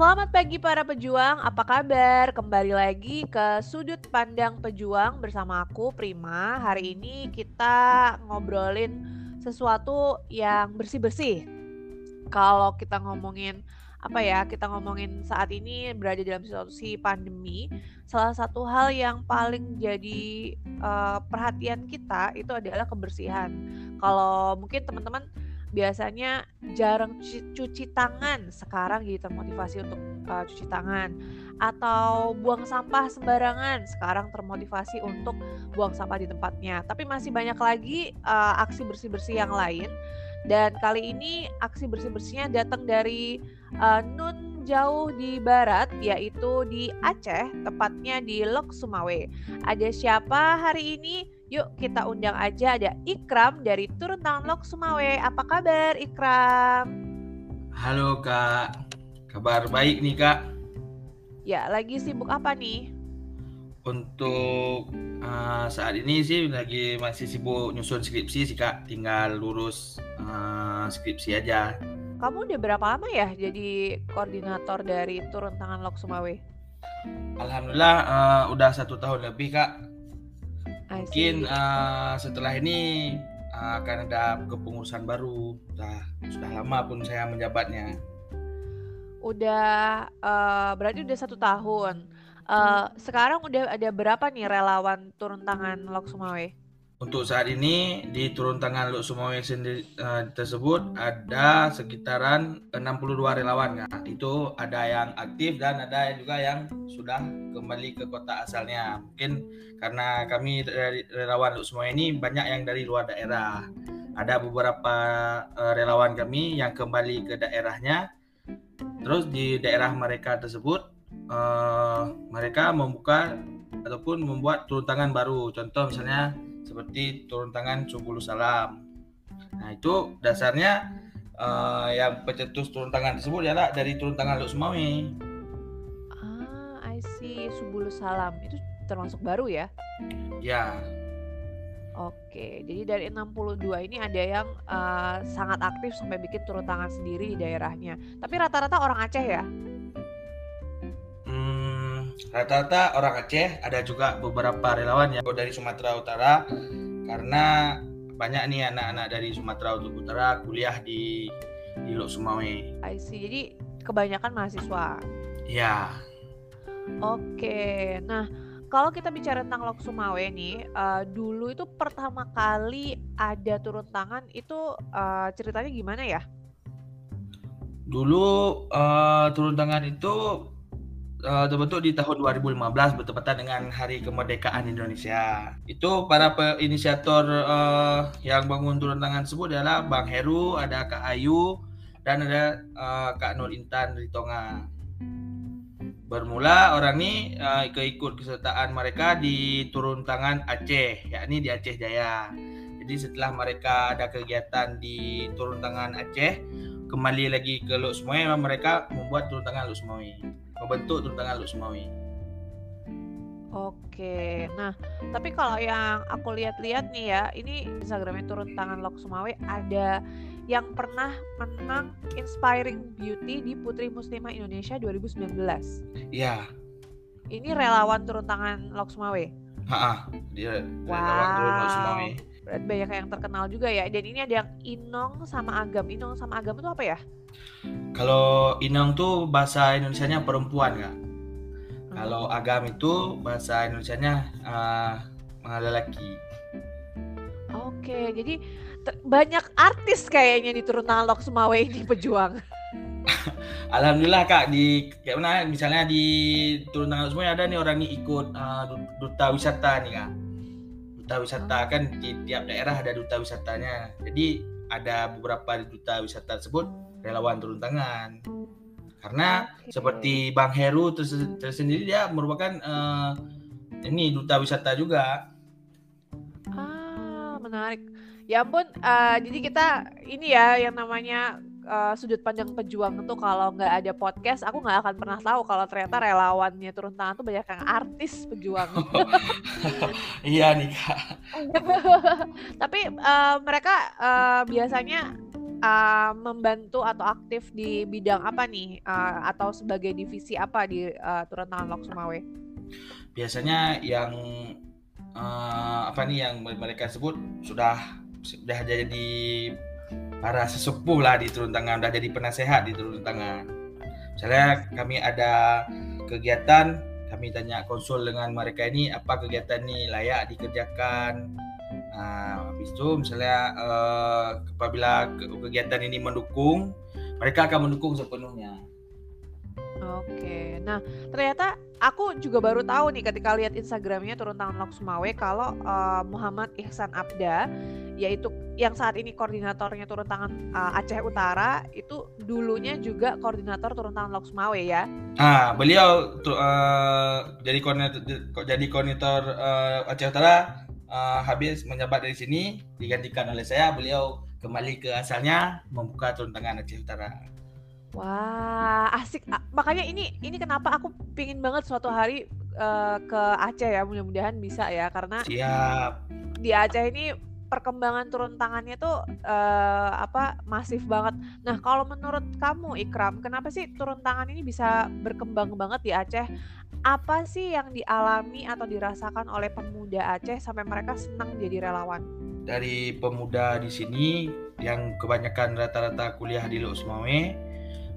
Selamat pagi para pejuang, apa kabar? Kembali lagi ke Sudut Pandang Pejuang bersama aku Prima. Hari ini kita ngobrolin sesuatu yang bersih-bersih. Kalau kita ngomongin apa ya, kita ngomongin saat ini berada dalam situasi pandemi, salah satu hal yang paling jadi uh, perhatian kita itu adalah kebersihan. Kalau mungkin teman-teman biasanya jarang cuci, cuci tangan sekarang jadi termotivasi untuk uh, cuci tangan. Atau buang sampah sembarangan sekarang termotivasi untuk buang sampah di tempatnya. Tapi masih banyak lagi uh, aksi bersih-bersih yang lain. Dan kali ini aksi bersih-bersihnya datang dari uh, Nun jauh di barat yaitu di Aceh tepatnya di Lok Sumawe. Ada siapa hari ini Yuk kita undang aja ada Ikram dari Turun Tangan Lok Sumawe. Apa kabar Ikram? Halo Kak, kabar baik nih Kak. Ya, lagi sibuk apa nih? Untuk uh, saat ini sih lagi masih sibuk nyusun skripsi sih Kak, tinggal lurus uh, skripsi aja. Kamu udah berapa lama ya jadi koordinator dari Turun Tangan Lok Sumawe? Alhamdulillah uh, udah satu tahun lebih Kak mungkin uh, setelah ini uh, akan ada kepengurusan baru. Sudah sudah lama pun saya menjabatnya. Udah uh, berarti udah satu tahun. Uh, sekarang udah ada berapa nih relawan turun tangan Lok Sumawe untuk saat ini di turun tangan Luk Sumawe sendiri uh, tersebut ada sekitaran 62 relawan ya. Itu ada yang aktif dan ada juga yang sudah kembali ke kota asalnya. Mungkin karena kami dari relawan Luk Sumawe ini banyak yang dari luar daerah. Ada beberapa uh, relawan kami yang kembali ke daerahnya. Terus di daerah mereka tersebut uh, mereka membuka ataupun membuat turun tangan baru. Contoh misalnya seperti turun tangan subulu salam. Nah itu dasarnya uh, yang pencetus turun tangan tersebut adalah dari turun tangan Luk Sumawi. Ah, I see subulu salam itu termasuk baru ya? Ya. Oke, jadi dari 62 ini ada yang uh, sangat aktif sampai bikin turun tangan sendiri di daerahnya. Tapi rata-rata orang Aceh ya? Rata-rata orang Aceh, ada juga beberapa relawan yang dari Sumatera Utara karena banyak nih anak-anak dari Sumatera Utara kuliah di di Lok Sumawe. I see. Jadi kebanyakan mahasiswa. Ya. Oke. Nah, kalau kita bicara tentang Lok Sumawe nih, uh, dulu itu pertama kali ada turun tangan itu uh, ceritanya gimana ya? Dulu uh, turun tangan itu uh, terbentuk di tahun 2015 bertepatan dengan Hari Kemerdekaan Indonesia. Itu para inisiator uh, yang bangun turun tangan tersebut adalah Bang Heru, ada Kak Ayu, dan ada uh, Kak Nur Intan Ritonga. Bermula orang ini uh, keikut kesertaan mereka di turun tangan Aceh, yakni di Aceh Jaya. Jadi setelah mereka ada kegiatan di turun tangan Aceh, kembali lagi ke Luk Semoy, mereka membuat turun tangan Luk Semoy membentuk tuntangan Luk Sumawi. Oke, nah tapi kalau yang aku lihat-lihat nih ya, ini Instagramnya turun tangan Lok Sumawe ada yang pernah menang Inspiring Beauty di Putri Muslimah Indonesia 2019. Iya. Ini relawan turun tangan Lok Sumawe. Ha, dia wow. relawan turun Lok Sumawe. Banyak yang terkenal juga ya. Dan ini ada yang Inong sama Agam. Inong sama Agam itu apa ya? Kalau inong tuh bahasa Indonesianya perempuan kak. Hmm. Kalau agam itu bahasa Indonesianya uh, lelaki. Oke, jadi banyak artis kayaknya di turunan Lok Sumawe ini pejuang. Alhamdulillah kak di kayak mana misalnya di turunan Lok Sumawe ada nih orang nih ikut uh, duta wisata nih kak. Duta wisata hmm. kan di tiap daerah ada duta wisatanya. Jadi ada beberapa duta wisata tersebut relawan turun tangan karena okay. seperti Bang Heru tersendiri dia merupakan uh, ini duta wisata juga ah menarik ya ampun uh, jadi kita ini ya yang namanya uh, sudut pandang pejuang itu kalau nggak ada podcast aku nggak akan pernah tahu kalau ternyata relawannya turun tangan tuh banyak yang artis pejuang. Iya nih kak. Tapi uh, mereka uh, biasanya uh, membantu atau aktif di bidang apa nih? Uh, atau sebagai divisi apa di uh, turun tangan Lok Sumawe? Biasanya yang uh, apa nih yang mereka sebut sudah sudah jadi para sesepuh lah di turun tangan, sudah jadi penasehat di turun tangan. Misalnya kami ada kegiatan, kami tanya konsul dengan mereka ini apa kegiatan ini layak dikerjakan, Nah, habis itu misalnya uh, apabila kegiatan ini mendukung, mereka akan mendukung sepenuhnya. Oke, nah ternyata aku juga baru tahu nih ketika lihat Instagramnya turun tangan Lok Sumawe kalau uh, Muhammad Ihsan Abda, yaitu yang saat ini koordinatornya turun tangan uh, Aceh Utara, itu dulunya juga koordinator turun tangan Lok Sumawe ya? Ah, beliau uh, jadi koordinator jadi koordinator uh, Aceh Utara uh, habis menjabat dari sini digantikan oleh saya beliau kembali ke asalnya membuka turun tangan Aceh Utara. Wah asik makanya ini ini kenapa aku pingin banget suatu hari uh, ke Aceh ya mudah-mudahan bisa ya karena siap di Aceh ini perkembangan turun tangannya tuh uh, apa masif banget. Nah kalau menurut kamu Ikram, kenapa sih turun tangan ini bisa berkembang banget di Aceh? apa sih yang dialami atau dirasakan oleh pemuda Aceh sampai mereka senang jadi relawan? Dari pemuda di sini yang kebanyakan rata-rata kuliah di Lok Sumawe,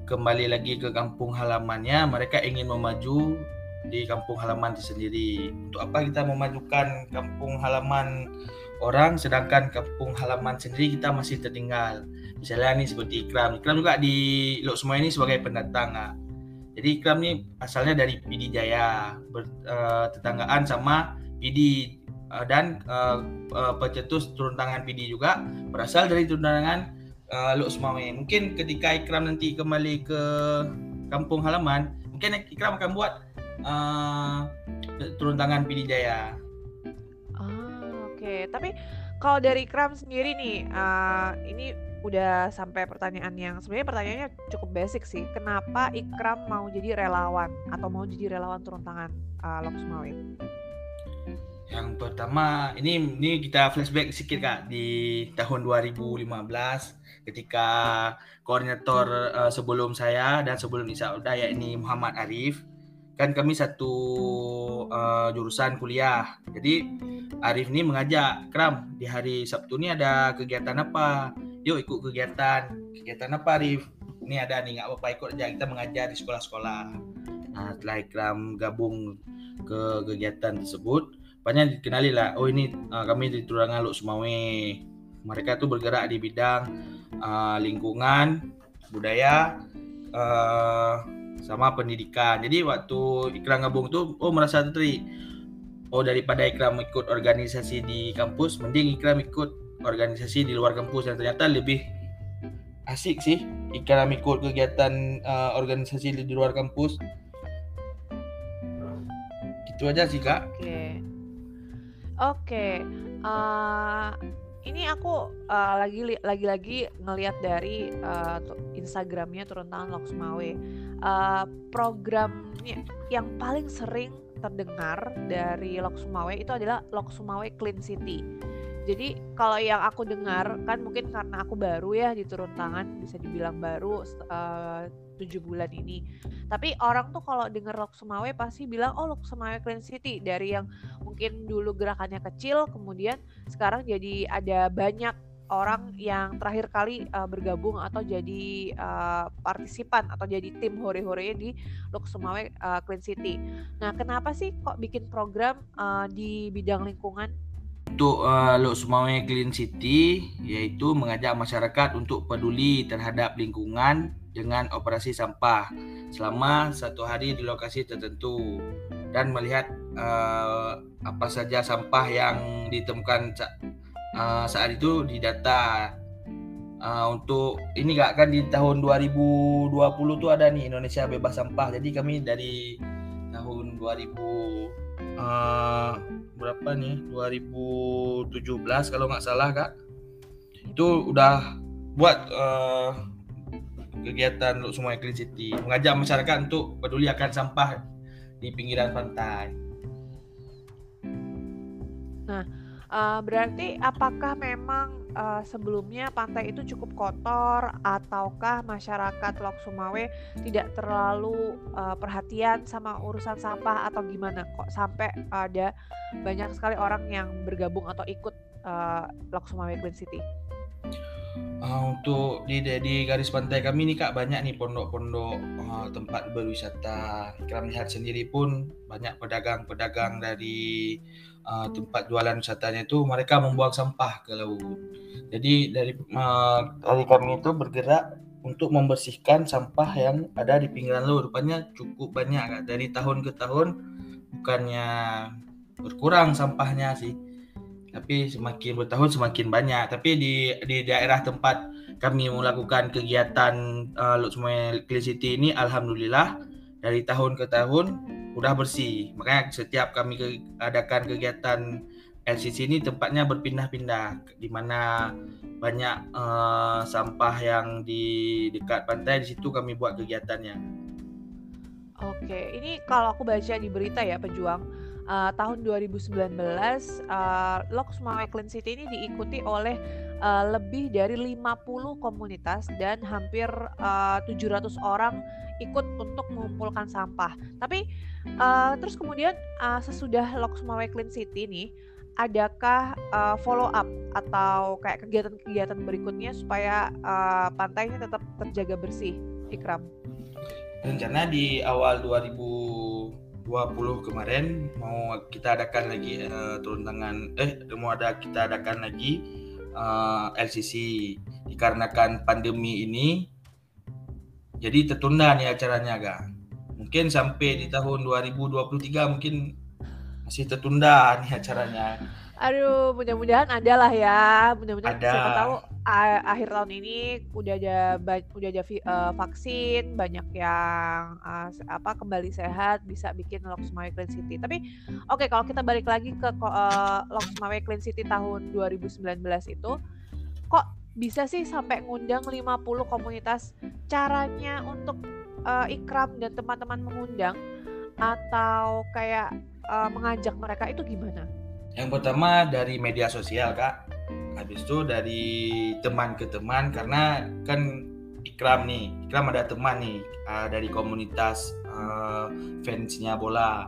kembali lagi ke kampung halamannya, mereka ingin memaju di kampung halaman itu sendiri. Untuk apa kita memajukan kampung halaman orang sedangkan kampung halaman sendiri kita masih tertinggal. Misalnya nih seperti Ikram. Ikram juga di Lok Sumawe ini sebagai pendatang. Jadi Ikram ini asalnya dari PD Jaya, eh, uh, sama uh, eh, dan uh, pecetus turun tangan PD juga berasal dari turun tangan uh, Luk Sumawe. Mungkin ketika Ikram nanti kembali ke kampung halaman, mungkin Ikram akan buat uh, turun tangan PD Jaya. Ah, oke. Okay. Tapi kalau dari Ikram sendiri nih, uh, ini udah sampai pertanyaan yang sebenarnya pertanyaannya cukup basic sih. Kenapa Ikram mau jadi relawan atau mau jadi relawan turun tangan uh, Lok Sumawe? Yang pertama, ini ini kita flashback sedikit Kak di tahun 2015 ketika koordinator uh, sebelum saya dan sebelum Isa Uda yakni Muhammad Arif kan kami satu uh, jurusan kuliah. Jadi Arif ini mengajak Kram di hari Sabtu ini ada kegiatan apa? yuk ikut kegiatan. Kegiatan apa Arif? Ini ada nih nggak apa-apa ikut aja. Kita mengajar di sekolah-sekolah. Nah setelah Ikram gabung ke kegiatan tersebut banyak dikenali lah oh ini uh, kami di Turangan Luk Sumawe mereka tuh bergerak di bidang uh, lingkungan budaya uh, sama pendidikan. Jadi waktu Ikram gabung tuh oh merasa tertarik oh daripada Ikram ikut organisasi di kampus mending Ikram ikut organisasi di luar kampus. Yang ternyata lebih asik sih ikan ikut kegiatan uh, organisasi di luar kampus. Gitu aja sih kak. Oke. Okay. oke. Okay. uh, ini aku uh, lagi lagi lagi ngelihat dari uh, Instagramnya turun tangan Lok Sumawe uh, programnya yang paling sering terdengar dari Lok Sumawe itu adalah Lok Sumawe Clean City. Jadi kalau yang aku dengar kan mungkin karena aku baru ya di turun tangan bisa dibilang baru eh, tujuh bulan ini. Tapi orang tuh kalau denger Lok Sumawe pasti bilang oh Lok Sumawe Clean City dari yang mungkin dulu gerakannya kecil kemudian sekarang jadi ada banyak orang yang terakhir kali uh, bergabung atau jadi uh, partisipan atau jadi tim hore-hore di Lok Sumawe uh, Clean City. Nah, kenapa sih kok bikin program uh, di bidang lingkungan? untuk uh, Lok Sumawe Clean City yaitu mengajak masyarakat untuk peduli terhadap lingkungan dengan operasi sampah selama satu hari di lokasi tertentu dan melihat uh, apa saja sampah yang ditemukan uh, saat itu di data. Uh, untuk ini gak kan di tahun 2020 tuh ada nih Indonesia bebas sampah. Jadi kami dari tahun 2000 uh, berapa nih? 2017 kalau nggak salah kak. Itu udah buat uh, kegiatan untuk semua Clean City mengajak masyarakat untuk peduli akan sampah di pinggiran pantai. Nah, uh, berarti apakah memang uh, sebelumnya pantai itu cukup kotor ataukah masyarakat Lok Sumawe tidak terlalu uh, perhatian sama urusan sampah atau gimana kok sampai ada banyak sekali orang yang bergabung atau ikut uh, Lok Sumawe Clean City? Uh, untuk di, di garis pantai kami nih kak banyak nih pondok-pondok uh, tempat berwisata. Kita melihat sendiri pun banyak pedagang-pedagang dari uh, tempat jualan wisatanya itu mereka membuang sampah ke laut. Jadi dari uh, kami itu bergerak untuk membersihkan sampah yang ada di pinggiran laut. Rupanya cukup banyak kak. Dari tahun ke tahun bukannya berkurang sampahnya sih tapi semakin bertahun semakin banyak. Tapi di di daerah tempat kami melakukan kegiatan uh, semua Clean City ini alhamdulillah dari tahun ke tahun udah bersih. Makanya setiap kami ke, adakan kegiatan LCC ini tempatnya berpindah-pindah. Di mana banyak uh, sampah yang di dekat pantai di situ kami buat kegiatannya. Oke, ini kalau aku baca di berita ya pejuang uh, tahun 2019 uh, Lok Sumawe Clean City ini diikuti oleh uh, lebih dari 50 komunitas dan hampir uh, 700 orang ikut untuk mengumpulkan sampah. Tapi uh, terus kemudian uh, sesudah Lok Sumawe Clean City nih adakah uh, follow up atau kayak kegiatan-kegiatan berikutnya supaya uh, pantainya tetap terjaga bersih, Ikram? Rencana di awal 2000 20 kemarin mau kita adakan lagi uh, turun tangan eh mau ada kita adakan lagi uh, eh, LCC dikarenakan pandemi ini jadi tertunda nih acaranya agak mungkin sampai di tahun 2023 mungkin masih tertunda nih acaranya. Aduh, mudah-mudahan ada lah ya. Mudah-mudahan siapa tahu akhir tahun ini udah ada udah ada uh, vaksin, banyak yang uh, apa kembali sehat, bisa bikin Lok Sumawe Clean City. Tapi oke okay, kalau kita balik lagi ke uh, Lok Sumawe Clean City tahun 2019 itu kok bisa sih sampai ngundang 50 komunitas? Caranya untuk uh, Ikram dan teman-teman mengundang atau kayak uh, mengajak mereka itu gimana? Yang pertama dari media sosial kak, habis itu dari teman ke teman karena kan Ikram nih, Ikram ada teman nih uh, dari komunitas uh, fansnya bola.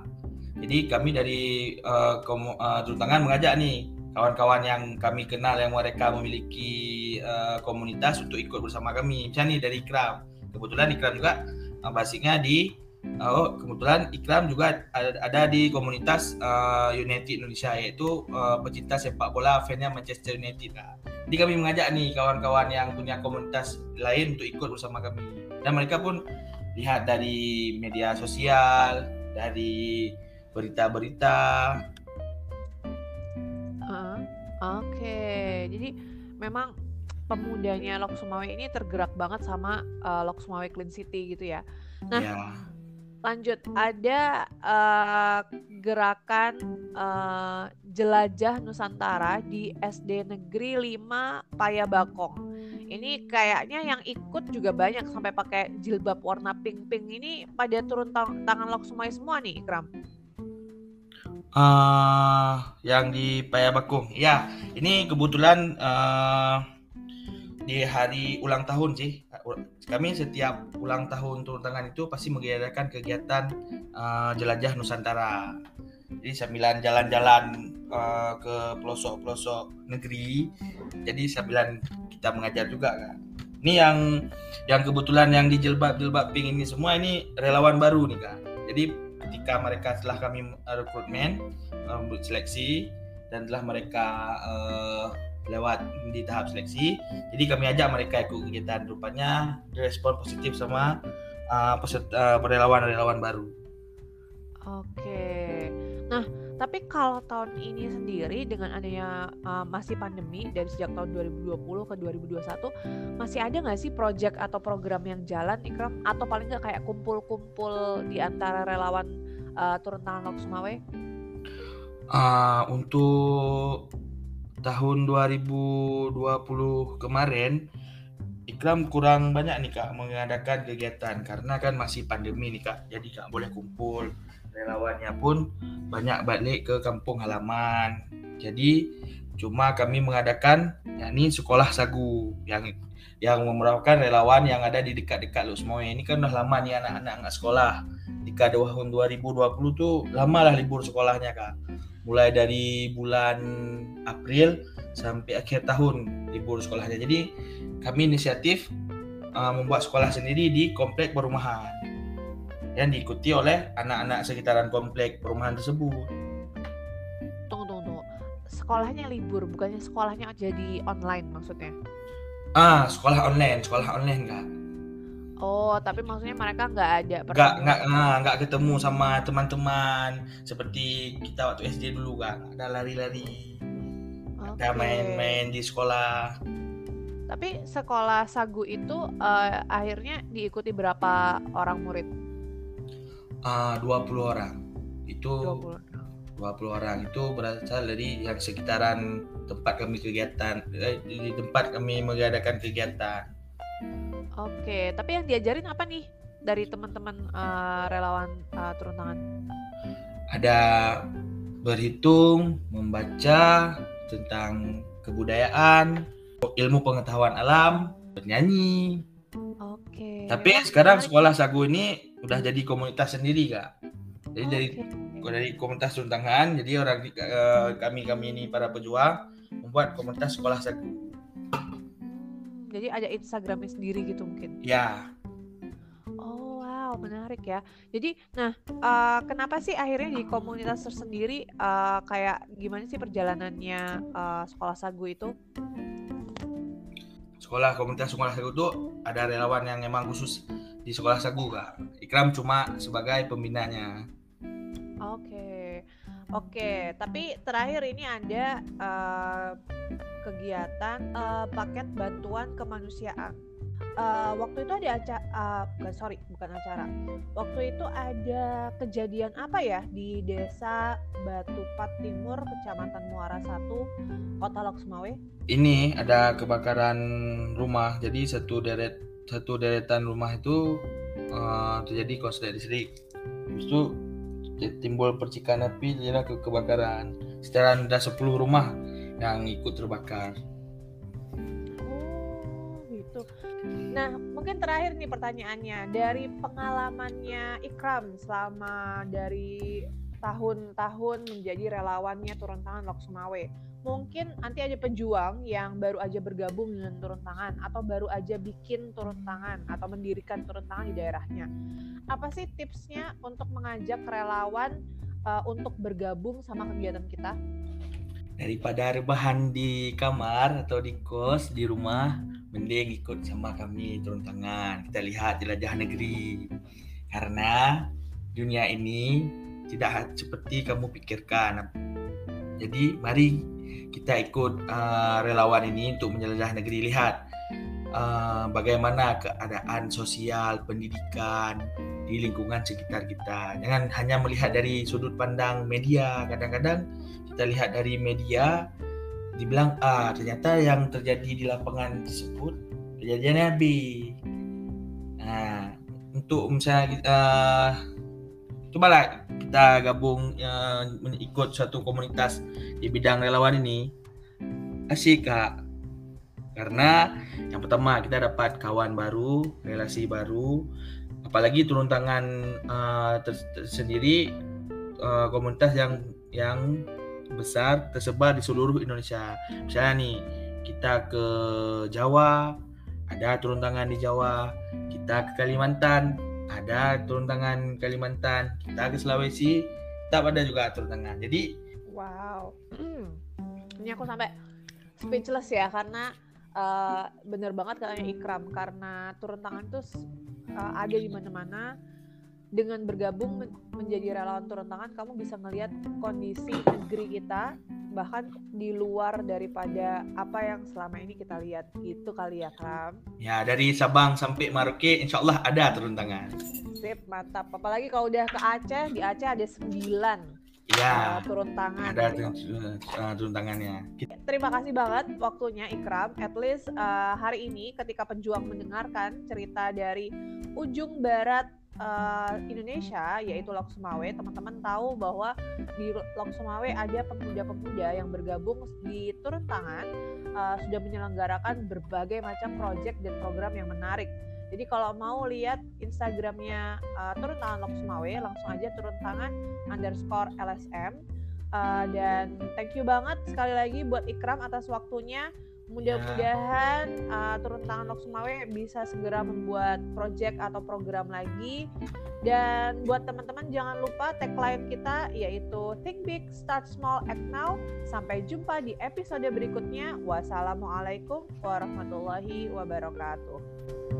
Jadi kami dari uh, uh, mengajak nih kawan-kawan yang kami kenal yang mereka memiliki uh, komunitas untuk ikut bersama kami. Misalnya nih dari Ikram, kebetulan Ikram juga uh, basicnya di Oh, kebetulan Ikram juga ada di komunitas uh, United Indonesia yaitu uh, pecinta sepak bola fansnya Manchester United. Nah, jadi kami mengajak nih kawan-kawan yang punya komunitas lain untuk ikut bersama kami. Dan mereka pun lihat dari media sosial, dari berita-berita. Uh, Oke, okay. jadi memang pemudanya Lok Sumawe ini tergerak banget sama uh, Lok Sumawe Clean City gitu ya. Nah, yeah lanjut ada uh, gerakan uh, jelajah Nusantara di SD Negeri 5 Payabakong. Ini kayaknya yang ikut juga banyak sampai pakai jilbab warna pink-pink ini pada turun tang tangan Lok Sumai semua nih Ikram. Uh, yang di Payabakong. Ya, ini kebetulan uh, di hari ulang tahun sih kami setiap ulang tahun turun tangan itu pasti mengadakan kegiatan uh, jelajah Nusantara. Jadi sambilan jalan-jalan uh, ke pelosok-pelosok negeri, jadi sambilan kita mengajar juga kan. Ini yang yang kebetulan yang di jilbab-jilbab pink ini semua ini relawan baru nih kak. Jadi ketika mereka setelah kami rekrutmen, um, seleksi dan telah mereka uh, lewat di tahap seleksi. Jadi kami ajak mereka ikut kegiatan. Rupanya respon positif sama uh, peserta uh, relawan-relawan baru. Oke. Nah, tapi kalau tahun ini sendiri dengan adanya uh, masih pandemi dari sejak tahun 2020 ke 2021 masih ada nggak sih project atau program yang jalan Ikram atau paling nggak kayak kumpul-kumpul di antara relawan uh, turun tangan Lok Sumawe? Uh, untuk tahun 2020 kemarin Ikram kurang banyak nih kak mengadakan kegiatan karena kan masih pandemi nih kak jadi kak boleh kumpul relawannya pun banyak balik ke kampung halaman jadi Cuma kami mengadakan yakni sekolah sagu yang yang merupakan relawan yang ada di dekat-dekat lu semua. Ini kan udah lama nih anak-anak nggak sekolah. Di tahun 2020 tuh lama lah libur sekolahnya kak. Mulai dari bulan April sampai akhir tahun libur sekolahnya. Jadi kami inisiatif uh, membuat sekolah sendiri di komplek perumahan yang diikuti oleh anak-anak sekitaran komplek perumahan tersebut. Tunggu, tunggu, tunggu. Sekolahnya libur, bukannya sekolahnya jadi online maksudnya? Ah, sekolah online, sekolah online enggak. Oh, tapi maksudnya mereka nggak ada Enggak, enggak, nah, enggak ketemu sama teman-teman seperti kita waktu SD dulu kan. Ada lari-lari. Ada main-main di sekolah. Tapi sekolah sagu itu uh, akhirnya diikuti berapa orang murid? Uh, 20 orang. Itu 20 20 orang itu berasal dari yang sekitaran tempat kami kegiatan eh, di tempat kami mengadakan kegiatan. Oke, tapi yang diajarin apa nih dari teman-teman uh, relawan uh, turun tangan? Ada berhitung, membaca tentang kebudayaan, ilmu pengetahuan alam, bernyanyi. Oke. Tapi sekarang sekolah sagu ini udah jadi komunitas sendiri kak. Jadi okay. dari dari komunitas tuntangan jadi orang uh, kami kami ini para pejuang membuat komunitas sekolah sagu jadi ada instagramnya sendiri gitu mungkin? Ya. Oh wow menarik ya. Jadi nah uh, kenapa sih akhirnya di komunitas tersendiri uh, kayak gimana sih perjalanannya uh, sekolah sagu itu? Sekolah komunitas sekolah sagu itu ada relawan yang emang khusus di sekolah sagu kak. Ikram cuma sebagai pembinanya. Oke, oke. Tapi terakhir ini ada uh, kegiatan uh, paket bantuan kemanusiaan. Uh, waktu itu ada acara, uh, bukan sorry, bukan acara. Waktu itu ada kejadian apa ya di desa Batupat Timur, Kecamatan Muara Satu, Kota Loksmawe? Ini ada kebakaran rumah. Jadi satu deret satu deretan rumah itu uh, terjadi konslet listrik. Itu timbul percikan api jadi ke kebakaran secara ada 10 rumah yang ikut terbakar oh gitu nah mungkin terakhir nih pertanyaannya dari pengalamannya Ikram selama dari tahun-tahun menjadi relawannya turun tangan Lok Sumawe mungkin nanti ada pejuang yang baru aja bergabung dengan turun tangan atau baru aja bikin turun tangan atau mendirikan turun tangan di daerahnya. Apa sih tipsnya untuk mengajak relawan uh, untuk bergabung sama kegiatan kita? Daripada rebahan di kamar atau di kos di rumah, mending ikut sama kami turun tangan. Kita lihat jelajah negeri. Karena dunia ini tidak seperti kamu pikirkan. Jadi mari kita ikut uh, relawan ini untuk menjelajah negeri lihat uh, bagaimana keadaan sosial pendidikan di lingkungan sekitar kita. Jangan hanya melihat dari sudut pandang media. Kadang-kadang kita lihat dari media dibilang ah ternyata yang terjadi di lapangan tersebut kejadiannya B. Nah untuk misalnya uh, cobalah kita gabung uh, ikut suatu komunitas di bidang relawan ini. Asik kak. Karena yang pertama kita dapat kawan baru relasi baru apalagi turun tangan uh, tersendiri uh, komunitas yang yang besar tersebar di seluruh Indonesia. Misalnya nih kita ke Jawa ada turun tangan di Jawa kita ke Kalimantan ada turun tangan Kalimantan kita ke Sulawesi kita ada juga turun tangan. Jadi wow. Ini aku sampai speechless ya karena uh, bener banget katanya Ikram karena turun tangan tuh uh, ada di mana-mana. Dengan bergabung men menjadi relawan turun tangan kamu bisa melihat kondisi negeri kita bahkan di luar daripada apa yang selama ini kita lihat. Itu kali ya Kram. Ya dari Sabang sampai Maroke insya Allah ada turun tangan. Sip mantap. Apalagi kalau udah ke Aceh di Aceh ada sembilan ya turun tangan. Ada gitu. turun, uh, turun tangannya. Terima kasih banget waktunya Ikram. At least uh, hari ini ketika penjuang mendengarkan cerita dari ujung barat uh, Indonesia yaitu Lok Sumawe, teman-teman tahu bahwa di Lok Sumawe ada pemuda-pemuda yang bergabung di turun tangan uh, sudah menyelenggarakan berbagai macam proyek dan program yang menarik jadi kalau mau lihat Instagramnya uh, turun tangan Lok Sumawe, langsung aja turun tangan underscore LSM. Uh, dan thank you banget sekali lagi buat Ikram atas waktunya. Mudah-mudahan uh, turun tangan Lok Sumawe bisa segera membuat project atau program lagi. Dan buat teman-teman jangan lupa tagline kita yaitu Think Big, Start Small, Act Now. Sampai jumpa di episode berikutnya. Wassalamualaikum warahmatullahi wabarakatuh.